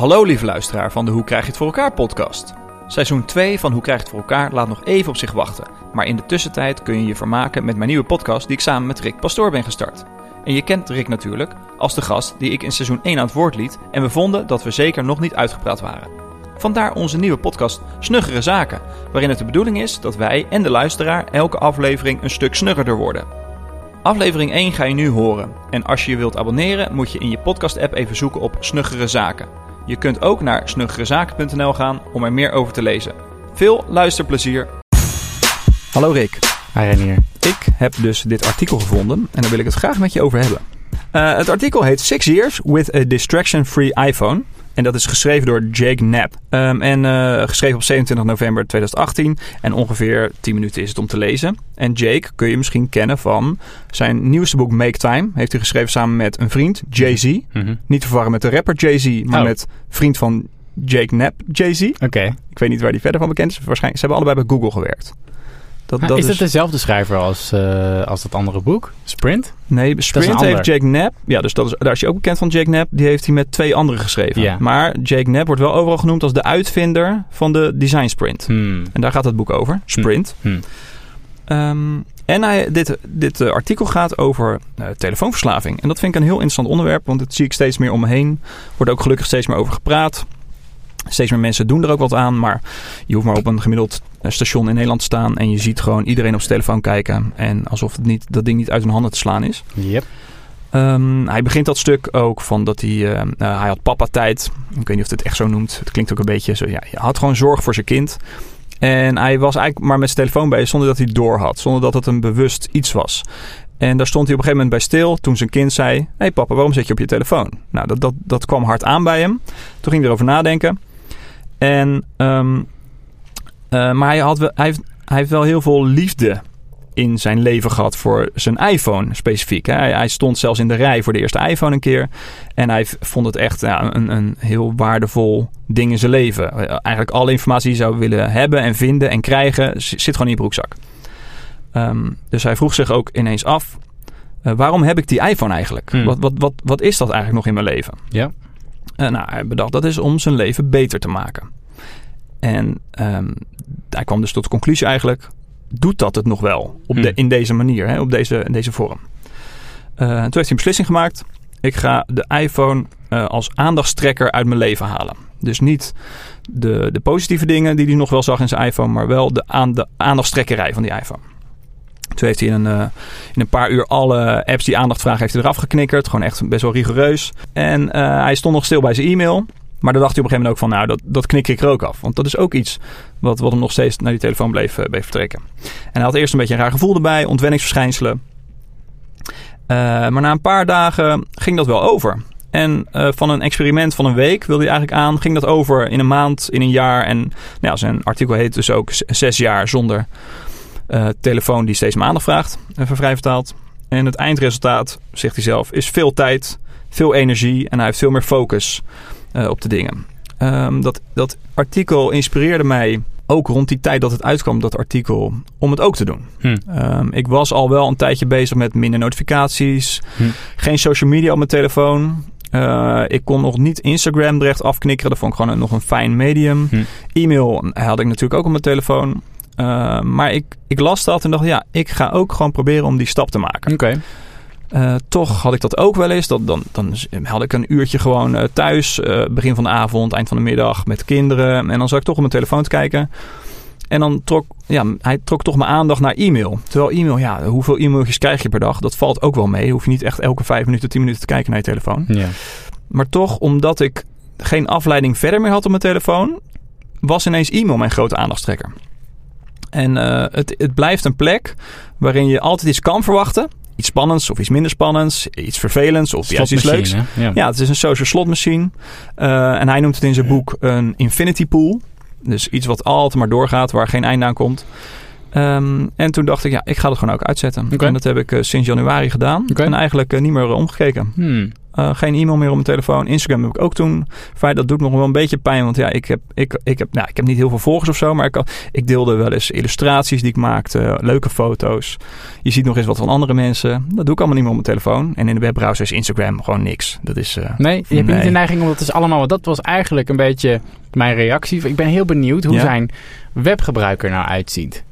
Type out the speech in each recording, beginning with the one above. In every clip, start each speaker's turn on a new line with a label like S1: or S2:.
S1: Hallo lieve luisteraar van de Hoe krijg je het voor elkaar podcast. Seizoen 2 van Hoe krijg je het voor elkaar laat nog even op zich wachten. Maar in de tussentijd kun je je vermaken met mijn nieuwe podcast die ik samen met Rick Pastoor ben gestart. En je kent Rick natuurlijk als de gast die ik in seizoen 1 aan het woord liet en we vonden dat we zeker nog niet uitgepraat waren. Vandaar onze nieuwe podcast Snuggere Zaken, waarin het de bedoeling is dat wij en de luisteraar elke aflevering een stuk snuggerder worden. Aflevering 1 ga je nu horen. En als je je wilt abonneren, moet je in je podcast-app even zoeken op Snuggere Zaken. Je kunt ook naar snuggerezaken.nl gaan om er meer over te lezen. Veel luisterplezier. Hallo Rick.
S2: Hi Renier.
S1: Ik heb dus dit artikel gevonden en daar wil ik het graag met je over hebben. Uh, het artikel heet Six Years with a Distraction-Free iPhone. En dat is geschreven door Jake Knapp. Um, en uh, geschreven op 27 november 2018. En ongeveer 10 minuten is het om te lezen. En Jake kun je misschien kennen van zijn nieuwste boek Make Time. Heeft hij geschreven samen met een vriend, Jay-Z. Mm -hmm. Niet te verwarren met de rapper Jay-Z, maar oh. met vriend van Jake Knapp, Jay-Z.
S2: Oké. Okay.
S1: Ik weet niet waar die verder van bekend is. Waarschijnlijk, ze hebben allebei bij Google gewerkt.
S2: Dat, dat is, is het dezelfde schrijver als, uh, als dat andere boek? Sprint?
S1: Nee, Sprint heeft Jake Knapp. Ja, dus dat is, daar is je ook bekend van Jake Knapp. Die heeft hij met twee anderen geschreven. Maar Jake Knapp wordt wel overal genoemd als de uitvinder van de design sprint.
S2: Hmm.
S1: En daar gaat het boek over. Sprint.
S2: Hmm. Hmm.
S1: Um, en hij, dit, dit uh, artikel gaat over uh, telefoonverslaving. En dat vind ik een heel interessant onderwerp. Want dat zie ik steeds meer om me heen. Wordt ook gelukkig steeds meer over gepraat. Steeds meer mensen doen er ook wat aan. Maar je hoeft maar op een gemiddeld station in Nederland te staan. En je ziet gewoon iedereen op zijn telefoon kijken. En alsof het niet, dat ding niet uit hun handen te slaan is.
S2: Yep.
S1: Um, hij begint dat stuk ook van dat hij... Uh, hij had papa-tijd. Ik weet niet of het echt zo noemt. Het klinkt ook een beetje zo... Ja, hij had gewoon zorg voor zijn kind. En hij was eigenlijk maar met zijn telefoon bij zonder dat hij het door had. Zonder dat het een bewust iets was. En daar stond hij op een gegeven moment bij stil toen zijn kind zei... Hé hey papa, waarom zit je op je telefoon? Nou, dat, dat, dat kwam hard aan bij hem. Toen ging hij erover nadenken. En, um, uh, maar hij, had wel, hij, heeft, hij heeft wel heel veel liefde in zijn leven gehad voor zijn iPhone specifiek. Hij, hij, stond zelfs in de rij voor de eerste iPhone een keer. En hij vond het echt ja, een, een heel waardevol ding in zijn leven. Eigenlijk alle informatie die hij zou willen hebben en vinden en krijgen... zit gewoon in je broekzak. Um, dus hij vroeg zich ook ineens af... Uh, waarom heb ik die iPhone eigenlijk?
S2: Hmm.
S1: Wat, wat, wat, wat is dat eigenlijk nog in mijn leven?
S2: Ja.
S1: Uh, nou, hij bedacht dat is om zijn leven beter te maken. En um, hij kwam dus tot de conclusie eigenlijk... doet dat het nog wel op de,
S2: Hmm.
S1: in deze manier, hè, op deze, in deze vorm. Uh, toen heeft hij een beslissing gemaakt. Ik ga de iPhone uh, als aandachtstrekker uit mijn leven halen. Dus niet de, de positieve dingen die hij nog wel zag in zijn iPhone... maar wel de, aan, de aandachtstrekkerij van die iPhone. Toen heeft hij in een, uh, in een paar uur alle apps die aandacht vragen heeft hij eraf geknikkerd. Gewoon echt best wel rigoureus. En uh, hij stond nog stil bij zijn e-mail. Maar dan dacht hij op een gegeven moment ook van, nou, dat, dat knik ik er ook af. Want dat is ook iets wat, wat hem nog steeds naar die telefoon bleef, bleef vertrekken. En hij had eerst een beetje een raar gevoel erbij, ontwenningsverschijnselen. Maar na een paar dagen ging dat wel over. En van een experiment van een week wilde hij eigenlijk aan, ging dat over in een maand, in een jaar. En nou zijn artikel heet dus ook zes jaar zonder uh, telefoon die steeds meer aandacht vraagt, even vrij vertaald. En het eindresultaat, zegt hij zelf, is veel tijd, veel energie en hij heeft veel meer focus uh, op de dingen. Um, dat, dat artikel inspireerde mij ook rond die tijd dat het uitkwam, dat artikel, om het ook te doen.
S2: Hm.
S1: Um, ik was al wel een tijdje bezig met minder notificaties,
S2: hm.
S1: geen social media op mijn telefoon. Uh, ik kon nog niet Instagram recht afknikkeren. Dat vond ik gewoon nog een fijn medium.
S2: Hm.
S1: E-mail had ik natuurlijk ook op mijn telefoon. Uh, maar ik, ik las dat en dacht, ja, ik ga ook gewoon proberen om die stap te maken.
S2: Oké. Okay.
S1: Uh, toch had ik dat ook wel eens. Dat, dan, dan had ik een uurtje gewoon uh, thuis, begin van de avond, eind van de middag met kinderen. En dan zat ik toch op mijn telefoon te kijken. En dan trok ja, hij trok toch mijn aandacht naar e-mail. Terwijl e-mail, ja, hoeveel e-mailtjes krijg je per dag? Dat valt ook wel mee. Hoef je niet echt elke vijf minuten, tien minuten te kijken naar je telefoon.
S2: Ja.
S1: Maar toch, omdat ik geen afleiding verder meer had op mijn telefoon, was ineens e-mail mijn grote aandachtstrekker. En uh, het, het blijft een plek waarin je altijd iets kan verwachten. Iets spannends of iets minder spannends. Iets vervelends of juist iets leuks.
S2: Ja.
S1: ja, het is een social slotmachine. Uh, en hij noemt het in zijn boek een infinity pool. Dus iets wat altijd maar doorgaat, waar geen einde aan komt. Um, en toen dacht ik, ja, ik ga het gewoon ook uitzetten.
S2: Okay.
S1: En dat heb ik uh, sinds januari gedaan.
S2: Okay.
S1: En eigenlijk uh, niet meer omgekeken.
S2: Hmm.
S1: Uh, geen e-mail meer op mijn telefoon. Instagram heb ik ook toen. Feit, dat doet nog wel een beetje pijn. Want ja, ik heb, ik, ik heb, nou, ik heb niet heel veel volgers of zo. Maar ik, ik deelde wel eens illustraties die ik maakte. Leuke foto's. Je ziet nog eens wat van andere mensen. Dat doe ik allemaal niet meer op mijn telefoon. En in de webbrowser is Instagram gewoon niks. Dat is, uh,
S2: nee, je hebt niet de neiging om dat is allemaal... Dat was eigenlijk een beetje mijn reactie. Ik ben heel benieuwd hoe zijn webgebruiker nou uitziet.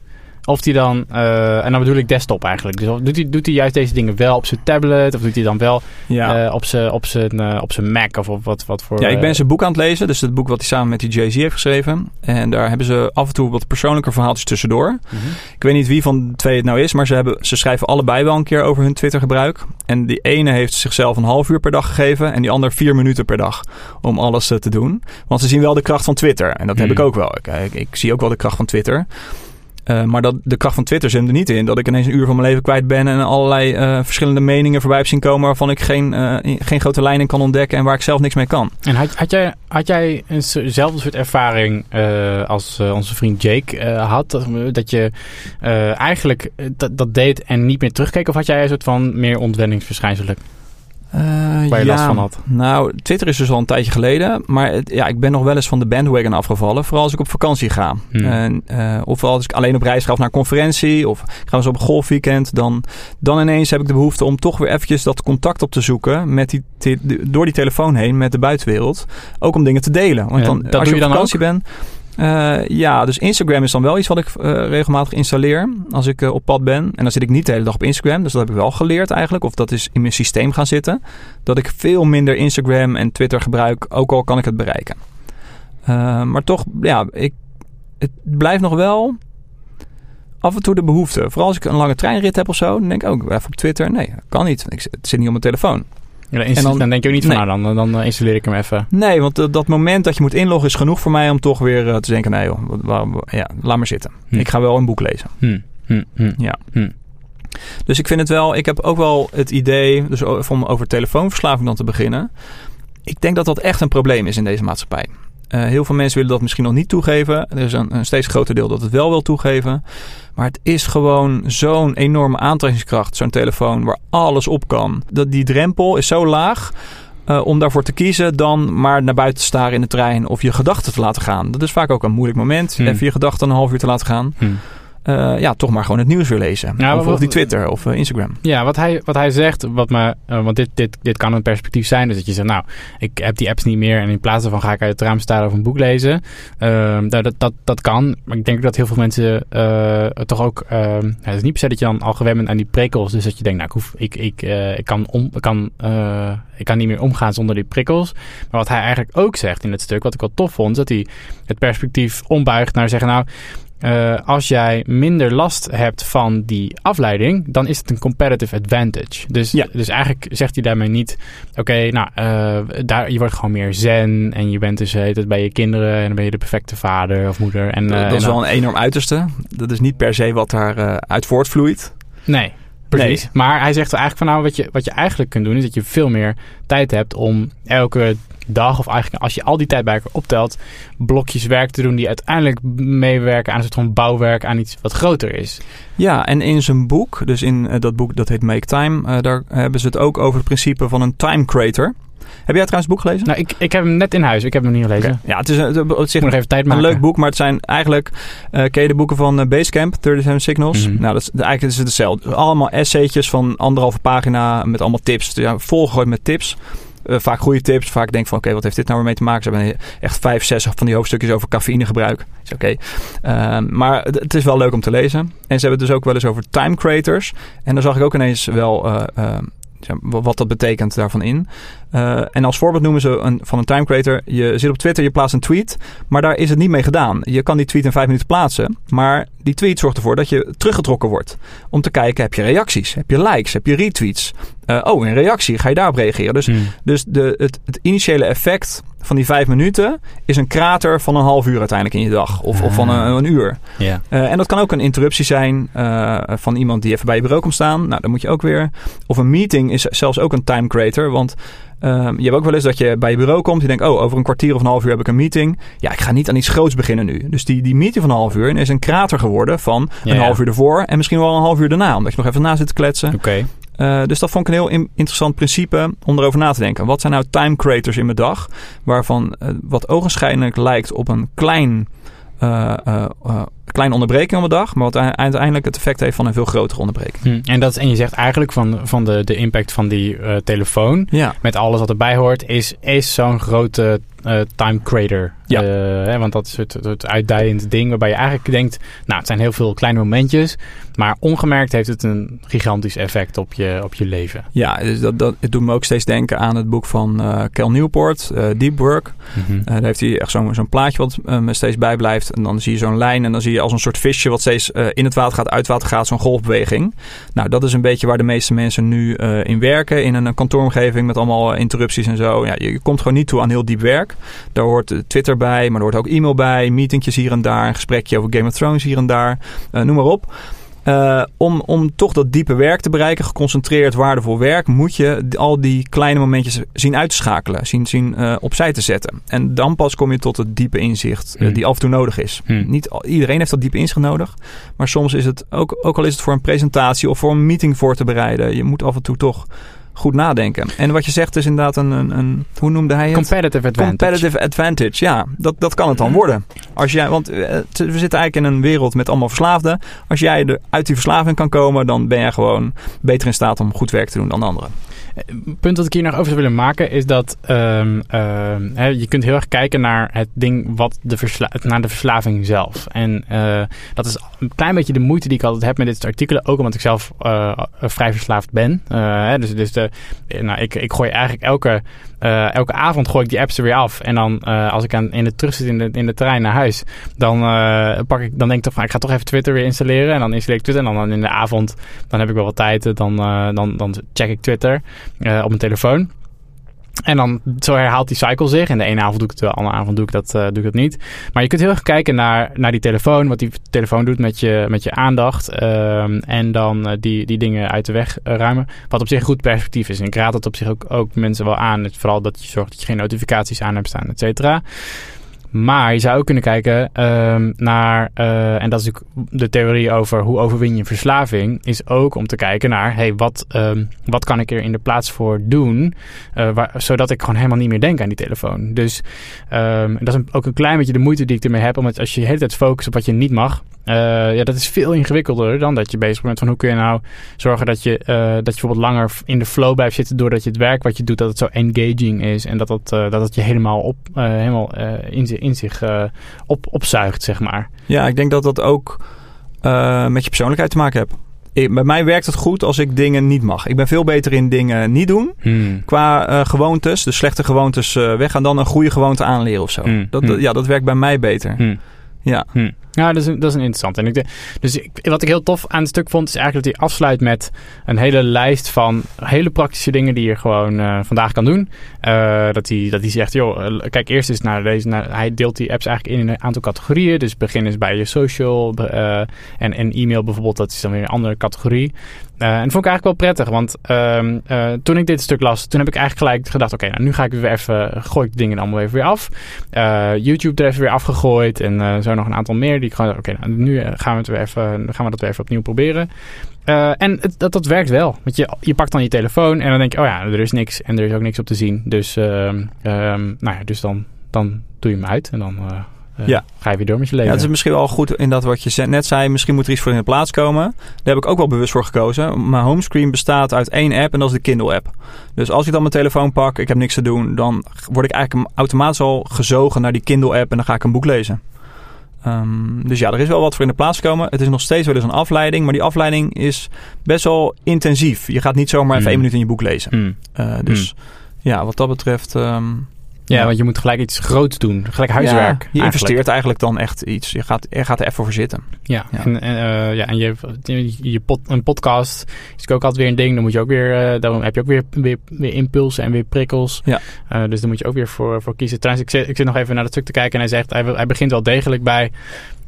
S2: Of die dan, uh, en dan bedoel ik desktop eigenlijk. Dus doet hij, doet hij juist deze dingen wel op zijn tablet? Of doet hij dan wel ja. uh, op, zijn, op, zijn, uh, op zijn Mac? Of op wat, wat voor...
S1: Ja, ik ben zijn boek aan het lezen. Dus het boek wat hij samen met die Jay-Z heeft geschreven. En daar hebben ze af en toe wat persoonlijke verhaaltjes tussendoor. Mm -hmm. Ik weet niet wie van de twee het nou is. Maar ze, hebben, ze schrijven allebei wel een keer over hun Twitter gebruik. En die ene heeft zichzelf een half uur per dag gegeven. En die ander vier minuten per dag. Om alles te doen. Want ze zien wel de kracht van Twitter. En dat mm. heb ik ook wel. Ik, ik, ik zie ook wel de kracht van Twitter. Uh, maar dat, de kracht van Twitter zit er niet in. Dat ik ineens een uur van mijn leven kwijt ben en allerlei uh, verschillende meningen voorbij heb zien komen waarvan ik geen, uh, geen grote lijnen kan ontdekken en waar ik zelf niks mee kan.
S2: En had, had, jij, had jij eenzelfde soort ervaring als onze vriend Jake had? Dat, je eigenlijk dat, dat deed en niet meer terugkeek? Of had jij een soort van meer ontwenningsverschijnselen?
S1: Uh, Waar je ja, last van had? Nou, Twitter is dus al een tijdje geleden. Maar het, ja, ik ben nog wel eens van de bandwagon afgevallen. Vooral als ik op vakantie ga. Hmm. En, uh, of als ik alleen op reis ga of naar een conferentie. Of ik ga eens op een golfweekend. Dan, dan ineens heb ik de behoefte om toch weer eventjes dat contact op te zoeken. Met die, door die telefoon heen met de buitenwereld. Ook om dingen te delen. Want dan, als je, op vakantie bent... Uh, ja, dus Instagram is dan wel iets wat ik uh, regelmatig installeer als ik uh, op pad ben. En dan zit ik niet de hele dag op Instagram. Dus dat heb ik wel geleerd eigenlijk. Of dat is in mijn systeem gaan zitten. Dat ik veel minder Instagram en Twitter gebruik. Ook al kan ik het bereiken. maar toch, ja, ik, het blijft nog wel af en toe de behoefte. Vooral als ik een lange treinrit heb of zo. Dan denk ik ook even op Twitter. Nee, kan niet. Ik, het zit niet op mijn telefoon.
S2: Ja, en dan, dan, denk je ook niet van, nou, dan, dan installeer ik hem even.
S1: Nee, want dat moment dat je moet inloggen is genoeg voor mij om toch weer uh, te denken, nee joh, ja, laat maar zitten. Hm. Ik ga wel een boek lezen. Hm. Hm. hm. Ja. Hm. Dus ik vind het wel, ik heb ook wel het idee, dus om over telefoonverslaving dan te beginnen. Ik denk dat dat echt een probleem is in deze maatschappij. Uh, heel veel mensen willen dat misschien nog niet toegeven. Er is een, een, steeds groter deel dat het wel wil toegeven. Maar het is gewoon zo'n enorme aantrekkingskracht, zo'n telefoon, waar alles op kan. Dat die drempel is zo laag. Uh, om daarvoor te kiezen dan maar naar buiten te staren in de trein of je gedachten te laten gaan. Dat is vaak ook een moeilijk moment. Hmm. Even je gedachten een half uur te laten gaan. Hmm. Uh, ja, toch maar gewoon het nieuws weer lezen. Ja, of, of die Twitter of uh, Instagram.
S2: Ja, wat hij, wat hij zegt, wat me, uh, want dit, dit, dit kan een perspectief zijn. Dus dat je zegt, nou, ik heb die apps niet meer. En in plaats daarvan ga ik uit het raam staan of een boek lezen. Ehm, dat, dat, dat kan. Maar ik denk dat heel veel mensen toch ook... Ehm, het is niet per se dat je dan al gewend bent aan die prikkels. Dus dat je denkt, nou, ik, hoef, ik, ik, ik, kan, om, ik, kan, ik kan niet meer omgaan zonder die prikkels. Maar wat hij eigenlijk ook zegt in het stuk, wat ik wel tof vond... is dat hij het perspectief ombuigt naar zeggen, nou... Uh, als jij minder last hebt van die afleiding, dan is het een competitive advantage. Dus, ja. dus eigenlijk zegt hij daarmee niet: oké, nou, uh, daar, je wordt gewoon meer zen en je bent dus het bij je kinderen en dan ben je de perfecte vader of moeder. En,
S1: uh, dat is wel een enorm uiterste. Dat is niet per se wat daar uit voortvloeit.
S2: Nee. Precies. Maar hij zegt eigenlijk van nou, wat je, wat je eigenlijk kunt doen, is dat je veel meer tijd hebt om elke dag, of eigenlijk als je al die tijd bij elkaar optelt, blokjes werk te doen die uiteindelijk meewerken aan een soort van bouwwerk aan iets wat groter is.
S1: Ja, en in zijn boek, dus in uh, dat boek dat heet Make Time, uh, daar hebben ze het ook over het principe van een time creator. Heb jij trouwens het boek gelezen?
S2: Nou, ik, ik heb hem net in huis. Ik heb hem nog niet gelezen. Okay.
S1: Ja, het is een, het, zich nog even tijd maken. Een leuk boek, maar het zijn eigenlijk... Uh, ken je de boeken van uh, Basecamp, 37 Signals? Mm -hmm. Nou, dat is, eigenlijk is het hetzelfde. Allemaal essaytjes van anderhalve pagina met allemaal tips. Ja, volgegooid met tips. Uh, vaak goede tips. Vaak denk van, oké, wat heeft dit nou weer mee te maken? Ze hebben echt vijf, zes van die hoofdstukjes over cafeïnegebruik. Is oké. Okay. Uh, maar het is wel leuk om te lezen. En ze hebben het dus ook wel eens over time creators. En dan zag ik ook ineens wel... Uh, wat dat betekent daarvan in. Uh, en als voorbeeld noemen ze een, van een time creator. Je zit op Twitter, je plaatst een tweet. Maar daar is het niet mee gedaan. Je kan die tweet in vijf minuten plaatsen. Maar die tweet zorgt ervoor dat je teruggetrokken wordt. Om te kijken, heb je reacties? Heb je likes? Heb je retweets? Uh, oh, een reactie. Ga je daarop reageren? Dus, hmm. dus de, het, het, initiële effect van die vijf minuten is een krater van een half uur uiteindelijk in je dag. Of, of van een, een uur. Yeah. Uh, en dat kan ook een interruptie zijn uh, van iemand die even bij je bureau komt staan. Nou, dan moet je ook weer. Of een meeting is zelfs ook een time creator. Want Um, je hebt ook wel eens dat je bij je bureau komt. Je denkt, oh, over een kwartier of een half uur heb ik een meeting. Ja, ik ga niet aan iets groots beginnen nu. Dus die, die meeting van een half uur is een krater geworden van een half uur ervoor. En misschien wel een half uur daarna. Omdat je nog even na zit te kletsen.
S2: Oké.
S1: Uh, dus dat vond ik een heel in interessant principe om erover na te denken. Wat zijn nou time creators in mijn dag? Waarvan uh, wat ogenschijnlijk lijkt op een klein uh, uh, kleine onderbreking op een dag, maar wat uiteindelijk het effect heeft van een veel grotere onderbreking.
S2: Hm. En, dat, en je zegt eigenlijk van, van de, de impact van die telefoon,
S1: ja.
S2: met alles wat erbij hoort, is, is zo'n grote time creator.
S1: Ja.
S2: Hè, want dat is het, het uitdijend ding waarbij je eigenlijk denkt, nou het zijn heel veel kleine momentjes, maar ongemerkt heeft het een gigantisch effect op je, op je leven.
S1: Ja, dus dat, dat het doet me ook steeds denken aan het boek van uh, Cal Newport, Deep Work.
S2: Mm-hmm.
S1: daar heeft hij echt zo'n zo'n plaatje wat me steeds bijblijft en dan zie je zo'n lijn en dan zie je als een soort visje wat steeds in het water gaat, uit het water gaat, zo'n golfbeweging. Nou, dat is een beetje waar de meeste mensen nu in werken. In een kantooromgeving met allemaal interrupties en zo. Ja, je komt gewoon niet toe aan heel diep werk. Daar hoort Twitter maar er hoort ook e-mail bij, meetingjes hier en daar, een gesprekje over Game of Thrones hier en daar. Uh, noem maar op. Uh, om, om toch dat diepe werk te bereiken, geconcentreerd waardevol werk, moet je al die kleine momentjes zien uit te schakelen, zien, zien uh, opzij te zetten. En dan pas kom je tot het diepe inzicht uh,
S2: Hmm.
S1: die af en toe nodig is.
S2: Hmm.
S1: Niet al, iedereen heeft dat diepe inzicht nodig, maar soms is het ook, ook al is het voor een presentatie of voor een meeting voor te bereiden, je moet af en toe toch goed nadenken. En wat je zegt is inderdaad een, een, een hoe noemde hij het?
S2: Competitive advantage.
S1: Competitive advantage, ja. Dat, dat kan het dan worden. Als jij, want uh, we zitten eigenlijk in een wereld met allemaal verslaafden. Als jij er uit die verslaving kan komen, dan ben jij gewoon beter in staat om goed werk te doen dan anderen.
S2: Het punt dat ik hier nog over zou willen maken is dat um, hè, je kunt heel erg kijken naar het ding wat de naar de verslaving zelf. En uh, dat is een klein beetje de moeite die ik altijd heb met dit soort artikelen. Ook omdat ik zelf uh, vrij verslaafd ben. Uh, dus dus de, nou, ik, ik gooi eigenlijk elke, uh, elke avond gooi ik die apps er weer af. En dan uh, als ik aan, in de terug zit in de, in de trein naar huis, dan, uh, pak ik, dan denk ik toch van ik ga toch even Twitter weer installeren. En dan installeer ik Twitter. En dan in de avond, dan heb ik wel wat tijd. Dan, dan, dan check ik Twitter op mijn telefoon. En dan zo herhaalt die cycle zich. En de ene avond doe ik het wel, de andere avond doe ik dat, uh, doe ik dat niet. Maar je kunt heel erg kijken naar, naar die telefoon. Wat die telefoon doet met je, met je aandacht. Um, en dan uh, die, die dingen uit de weg uh, ruimen. Wat op zich een goed perspectief is. En ik raad het op zich ook, ook mensen wel aan. Vooral dat je zorgt dat je geen notificaties aan hebt staan, et cetera. Maar je zou ook kunnen kijken um, naar, uh, en dat is natuurlijk de theorie over hoe overwin je verslaving, is ook om te kijken naar, hey, wat, um, wat kan ik er in de plaats voor doen, waar, zodat ik gewoon helemaal niet meer denk aan die telefoon. Dus um, dat is ook een klein beetje de moeite die ik ermee heb, omdat als je de hele tijd focust op wat je niet mag, uh, ja, dat is veel ingewikkelder dan dat je bezig bent van hoe kun je nou zorgen dat je, uh, dat je bijvoorbeeld langer in de flow blijft zitten doordat je het werk wat je doet, dat het zo engaging is en dat het, uh, dat het je helemaal, op, helemaal in, in zich op, opzuigt, zeg maar.
S1: Ja, ik denk dat dat ook met je persoonlijkheid te maken heeft. Ik, bij mij werkt het goed als ik dingen niet mag. Ik ben veel beter in dingen niet doen.
S2: Hmm.
S1: Qua uh, gewoontes, de slechte gewoontes uh, weggaan, dan een goede gewoonte aanleren of zo.
S2: Hmm.
S1: Dat, dat, ja, dat werkt bij mij beter.
S2: Hmm.
S1: Ja.
S2: Ja, dat is, een, dat is een interessant. En ik, dus ik, wat ik heel tof aan het stuk vond, is eigenlijk dat hij afsluit met een hele lijst van hele praktische dingen die je gewoon uh, vandaag kan doen. Uh, dat, hij, dat hij zegt, joh, kijk eerst eens naar deze. Naar, hij deelt die apps eigenlijk in een aantal categorieën. Dus begin eens bij je social en, en e-mail bijvoorbeeld, dat is dan weer een andere categorie. En dat vond ik eigenlijk wel prettig, want uh, toen ik dit stuk las, toen heb ik eigenlijk gelijk gedacht: oké, nou nu ga ik weer even, gooi ik de dingen allemaal even weer af. YouTube er even weer afgegooid en zo nog een aantal meer die ik gewoon, oké, okay, nou, nu gaan we, het weer even, gaan we dat weer even opnieuw proberen. Uh, en het, dat, dat werkt wel. Want je, je pakt dan je telefoon en dan denk je: oh ja, er is niks en er is ook niks op te zien. Dus, um, nou ja, dus dan, dan doe je hem uit en dan. Uh,
S1: ja.
S2: Ga je weer door met je leven.
S1: Ja, het is misschien wel goed in dat wat je net zei. Misschien moet er iets voor in de plaats komen. Daar heb ik ook wel bewust voor gekozen. Mijn homescreen bestaat uit één app en dat is de Kindle app. Dus als ik dan mijn telefoon pak, ik heb niks te doen, dan word ik eigenlijk automatisch al gezogen naar die Kindle app en dan ga ik een boek lezen. Um, dus ja, er is wel wat voor in de plaats gekomen. Het is nog steeds wel eens een afleiding, maar die afleiding is best wel intensief. Je gaat niet zomaar even
S2: Mm.
S1: één minuut in je boek lezen.
S2: Mm.
S1: Uh, dus ja, wat dat betreft. Um,
S2: Ja, want je moet gelijk iets groots doen. Gelijk huiswerk.
S1: Ja, je
S2: eigenlijk.
S1: investeert eigenlijk dan echt iets. Je gaat, je gaat er even voor zitten.
S2: Ja,
S1: Ja.
S2: en, uh, ja, en je, je, een podcast is ook altijd weer een ding. Dan moet je ook weer, uh, dan heb je ook weer, weer, weer impulsen en weer prikkels.
S1: Ja.
S2: Uh, dus daar moet je ook weer voor, voor kiezen. Trouwens, ik zit, ik zit nog even naar dat stuk te kijken en hij zegt, hij, hij begint wel degelijk bij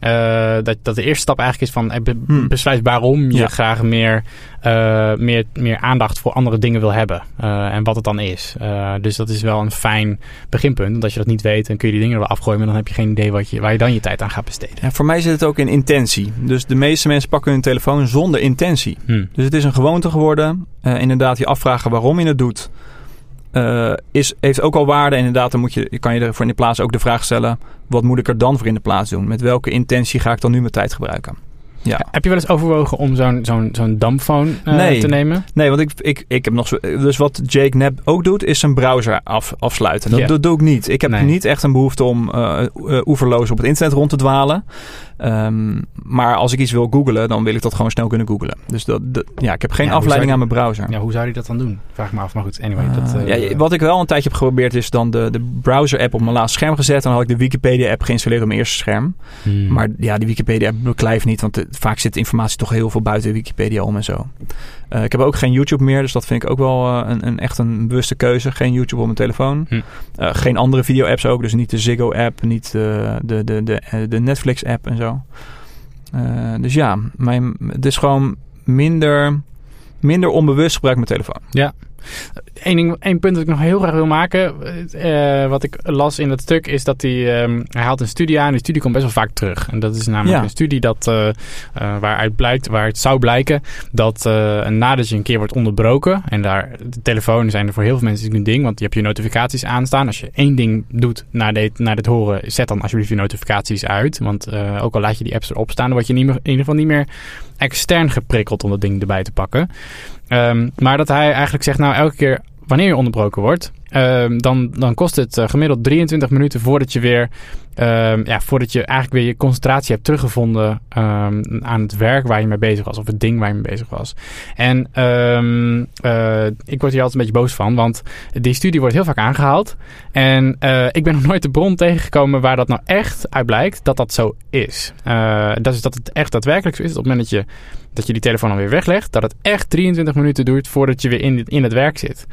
S2: eh, dat, dat de eerste stap eigenlijk is van eh, be-
S1: Hmm.
S2: besluit waarom je
S1: Ja.
S2: graag meer, eh, meer, meer aandacht voor andere dingen wil hebben. eh, en wat het dan is. Eh, dus dat is wel een fijn beginpunt. Want als je dat niet weet, dan kun je die dingen er wel afgooien. Maar dan heb je geen idee wat je, waar je dan je tijd aan gaat besteden.
S1: Ja, voor mij zit het ook in intentie. Dus de meeste mensen pakken hun telefoon zonder intentie.
S2: Hmm.
S1: Dus het is een gewoonte geworden. Eh, inderdaad, je afvragen waarom je het doet. eh, is, heeft ook al waarde. Inderdaad, dan moet je, kan je er voor in de plaats ook de vraag stellen: wat moet ik er dan voor in de plaats doen? Met welke intentie ga ik dan nu mijn tijd gebruiken? Ja.
S2: Heb je wel eens overwogen om zo'n zo'n zo'n dampphone eh,
S1: Nee.
S2: te nemen?
S1: Nee, want ik, ik, ik heb nog zo. Dus wat Jake Knapp ook doet, is zijn browser af, afsluiten. Dat, doe ik niet. Ik heb
S2: Nee.
S1: niet echt een behoefte om eh, oeverloos op het internet rond te dwalen. Ehm, maar als ik iets wil googlen, dan wil ik dat gewoon snel kunnen googlen. Dus dat, dat- ja, ik heb geen
S2: Ja,
S1: afleiding aan mijn browser.
S2: Ja, hoe zou die dat dan doen? Vraag me af. Maar goed, anyway. dat,
S1: Eh,
S2: eh,
S1: ja, wat ik wel een tijdje heb geprobeerd is dan de, de browser-app op mijn laatste scherm gezet. En dan had ik de Wikipedia-app geïnstalleerd op mijn eerste scherm.
S2: hmm.
S1: Maar ja, die Wikipedia-app beklijft niet, want eh, vaak zit informatie toch heel veel buiten Wikipedia om en zo. Eh, ik heb ook geen YouTube meer, dus dat vind ik ook wel een, een echt een bewuste keuze. Geen YouTube op mijn telefoon.
S2: Hm.
S1: Geen andere video-apps ook, dus niet de Ziggo-app, niet de, de, de, de Netflix-app en zo. Eh, dus ja, mijn, het is gewoon minder, minder onbewust gebruik mijn telefoon.
S2: Eén, ding, één punt dat ik nog heel graag wil maken. eh, wat ik las in dat stuk is dat hij, ehm, hij haalt een studie aan. Die studie komt best wel vaak terug. En dat is namelijk
S1: Ja.
S2: een studie dat, eh, eh, waaruit blijkt, waar het zou blijken dat nadat je een keer wordt onderbroken. En daar, de telefoon zijn er voor heel veel mensen een ding. Want je hebt je notificaties aanstaan. Als je één ding doet na dit, na dit horen, zet dan alsjeblieft je notificaties uit. Want ook al laat je die apps erop staan, dan word je in ieder geval niet meer extern geprikkeld om dat ding erbij te pakken. Ehm, maar dat hij eigenlijk zegt, nou elke keer wanneer je onderbroken wordt, ehm, dan, dan kost het eh, gemiddeld 23 minuten voordat je weer, ehm, ja, voordat je eigenlijk weer je concentratie hebt teruggevonden aan het werk waar je mee bezig was, of het ding waar je mee bezig was. En eh, ik word hier altijd een beetje boos van, want die studie wordt heel vaak aangehaald. En eh, ik ben nog nooit de bron tegengekomen waar dat nou echt uit blijkt dat dat zo is. Dat is dat het echt daadwerkelijk zo is. Op het moment dat je, dat je die telefoon dan weer weglegt, dat het echt 23 minuten duurt voordat je weer in, in het werk zit.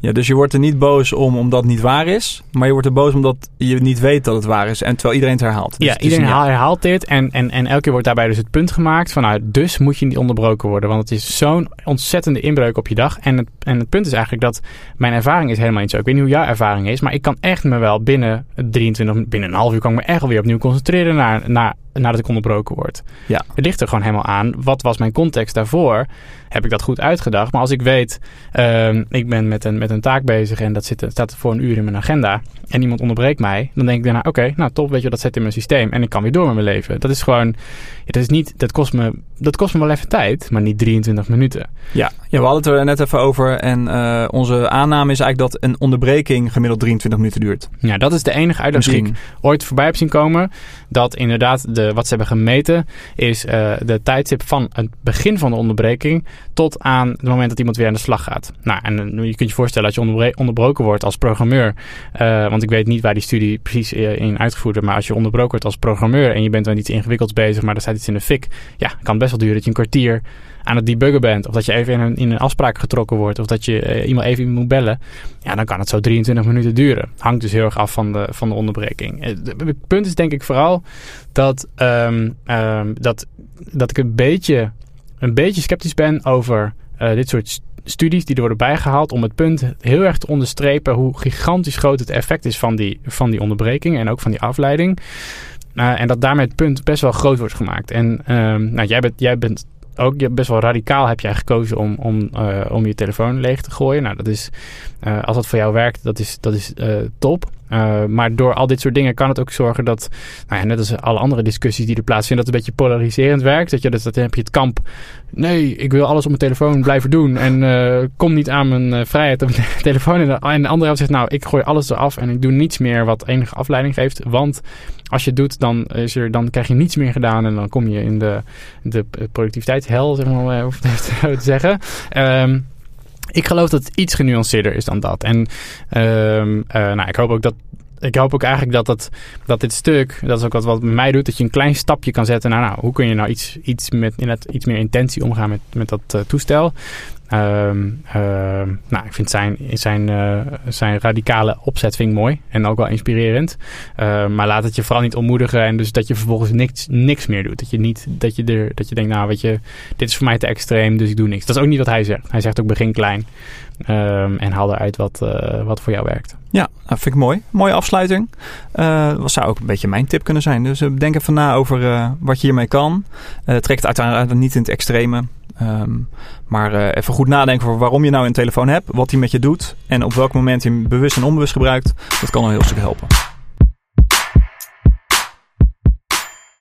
S1: Ja, dus je wordt er niet boos om omdat het niet waar is, maar je wordt er boos omdat je niet weet dat het waar is. En terwijl iedereen het herhaalt. Dus
S2: ja,
S1: het
S2: iedereen
S1: een-
S2: herhaalt, herhaalt dit. En, en, en elke keer wordt daarbij dus het punt gemaakt van... Nou, dus moet je niet onderbroken worden. Want het is zo'n ontzettende inbreuk op je dag. En het, en het punt is eigenlijk dat... Mijn ervaring is helemaal niet zo. Ik weet niet hoe jouw ervaring is. Maar ik kan echt me wel binnen 23... Binnen een half uur kan ik me echt alweer opnieuw concentreren... Naar, naar, nadat ik onderbroken word.
S1: Ja.
S2: Het ligt er gewoon helemaal aan. Wat was mijn context daarvoor? Heb ik dat goed uitgedacht? Maar als ik weet... ehm, ik ben met een, met een taak bezig... En dat zit, staat voor een uur in mijn agenda... En iemand onderbreekt mij... Dan denk ik daarna... Oké, nou top, weet je, dat zet in mijn systeem... En ik kan weer door met mijn leven. Dat is gewoon... Dat, is niet, dat, kost me, dat kost me wel even tijd... Maar niet 23 minuten.
S1: Ja, ja, we hadden het er net even over. En eh, onze aanname is eigenlijk dat een onderbreking gemiddeld 23 minuten duurt.
S2: Ja, dat is de enige uitleg die ik ooit voorbij heb zien komen. Dat inderdaad, de, wat ze hebben gemeten, is eh, de tijdstip van het begin van de onderbreking tot aan het moment dat iemand weer aan de slag gaat. Nou, en eh, je kunt je voorstellen dat je onderbroken wordt als programmeur. eh, want ik weet niet waar die studie precies eh, in uitgevoerd. Maar als je onderbroken wordt als programmeur en je bent met iets ingewikkelds bezig, maar er staat iets in de fik. Ja, kan best wel duren dat je een kwartier aan het debuggen bent. Of dat je even in een, in een afspraak getrokken wordt. Of dat je eh, iemand even moet bellen. Ja, dan kan het zo 23 minuten duren. Hangt dus heel erg af van de, van de onderbreking. Eh, de- Het punt is denk ik vooral dat, ehm, ehm, dat, dat ik een beetje, een beetje sceptisch ben over eh, dit soort st- studies die er worden bijgehaald. Om het punt heel erg te onderstrepen hoe gigantisch groot het effect is van die, van die onderbreking. En ook van die afleiding. Eh, en dat daarmee het punt best wel groot wordt gemaakt. En ehm, nou, jij, bent, jij bent ook best wel radicaal heb jij gekozen om, om, eh, om je telefoon leeg te gooien. Nou, dat is, eh, als dat voor jou werkt, dat is, dat is eh, top. Eh, maar door al dit soort dingen kan het ook zorgen dat, nou ja, net als alle andere discussies die er plaatsvinden, dat het een beetje polariserend werkt. Dat je, dus, dat heb je het kamp, nee, ik wil alles op mijn telefoon blijven doen en eh, kom niet aan mijn eh, vrijheid op mijn telefoon. En de, andere helft zegt, nou, ik gooi alles eraf en ik doe niets meer wat enige afleiding geeft. Want als je het doet, dan, is er, dan krijg je niets meer gedaan en dan kom je in de, de productiviteitshel, zeg maar, of het te zeggen. Ehm, ik geloof dat het iets genuanceerder is dan dat. En ehm, eh, nou, ik hoop ook dat. Ik hoop ook eigenlijk dat, dat, dat dit stuk, dat is ook wat, wat bij mij doet, dat je een klein stapje kan zetten naar, nou, hoe kun je nou iets, iets, met, in het, iets meer intentie omgaan met, met dat eh, toestel. Ehm, ehm, nou, ik vind zijn, zijn, uh, zijn radicale opzet vind ik mooi en ook wel inspirerend. Ehm, maar laat het je vooral niet ontmoedigen en dus dat je vervolgens niks, niks meer doet. Dat je niet dat je er dat je denkt, nou weet je, dit is voor mij te extreem, dus ik doe niks. Dat is ook niet wat hij zegt. Hij zegt ook begin klein en haal eruit wat, uh, wat voor jou werkt.
S1: Ja, dat vind ik mooi. Mooie afsluiting. Uh, dat zou ook een beetje mijn tip kunnen zijn. Dus denk even na over wat je hiermee kan. trek het uiteindelijk niet in het extreme. Um, maar uh, even goed nadenken over waarom je nou een telefoon hebt, wat die met je doet en op welk moment je hem bewust en onbewust gebruikt. Dat kan een heel stuk helpen.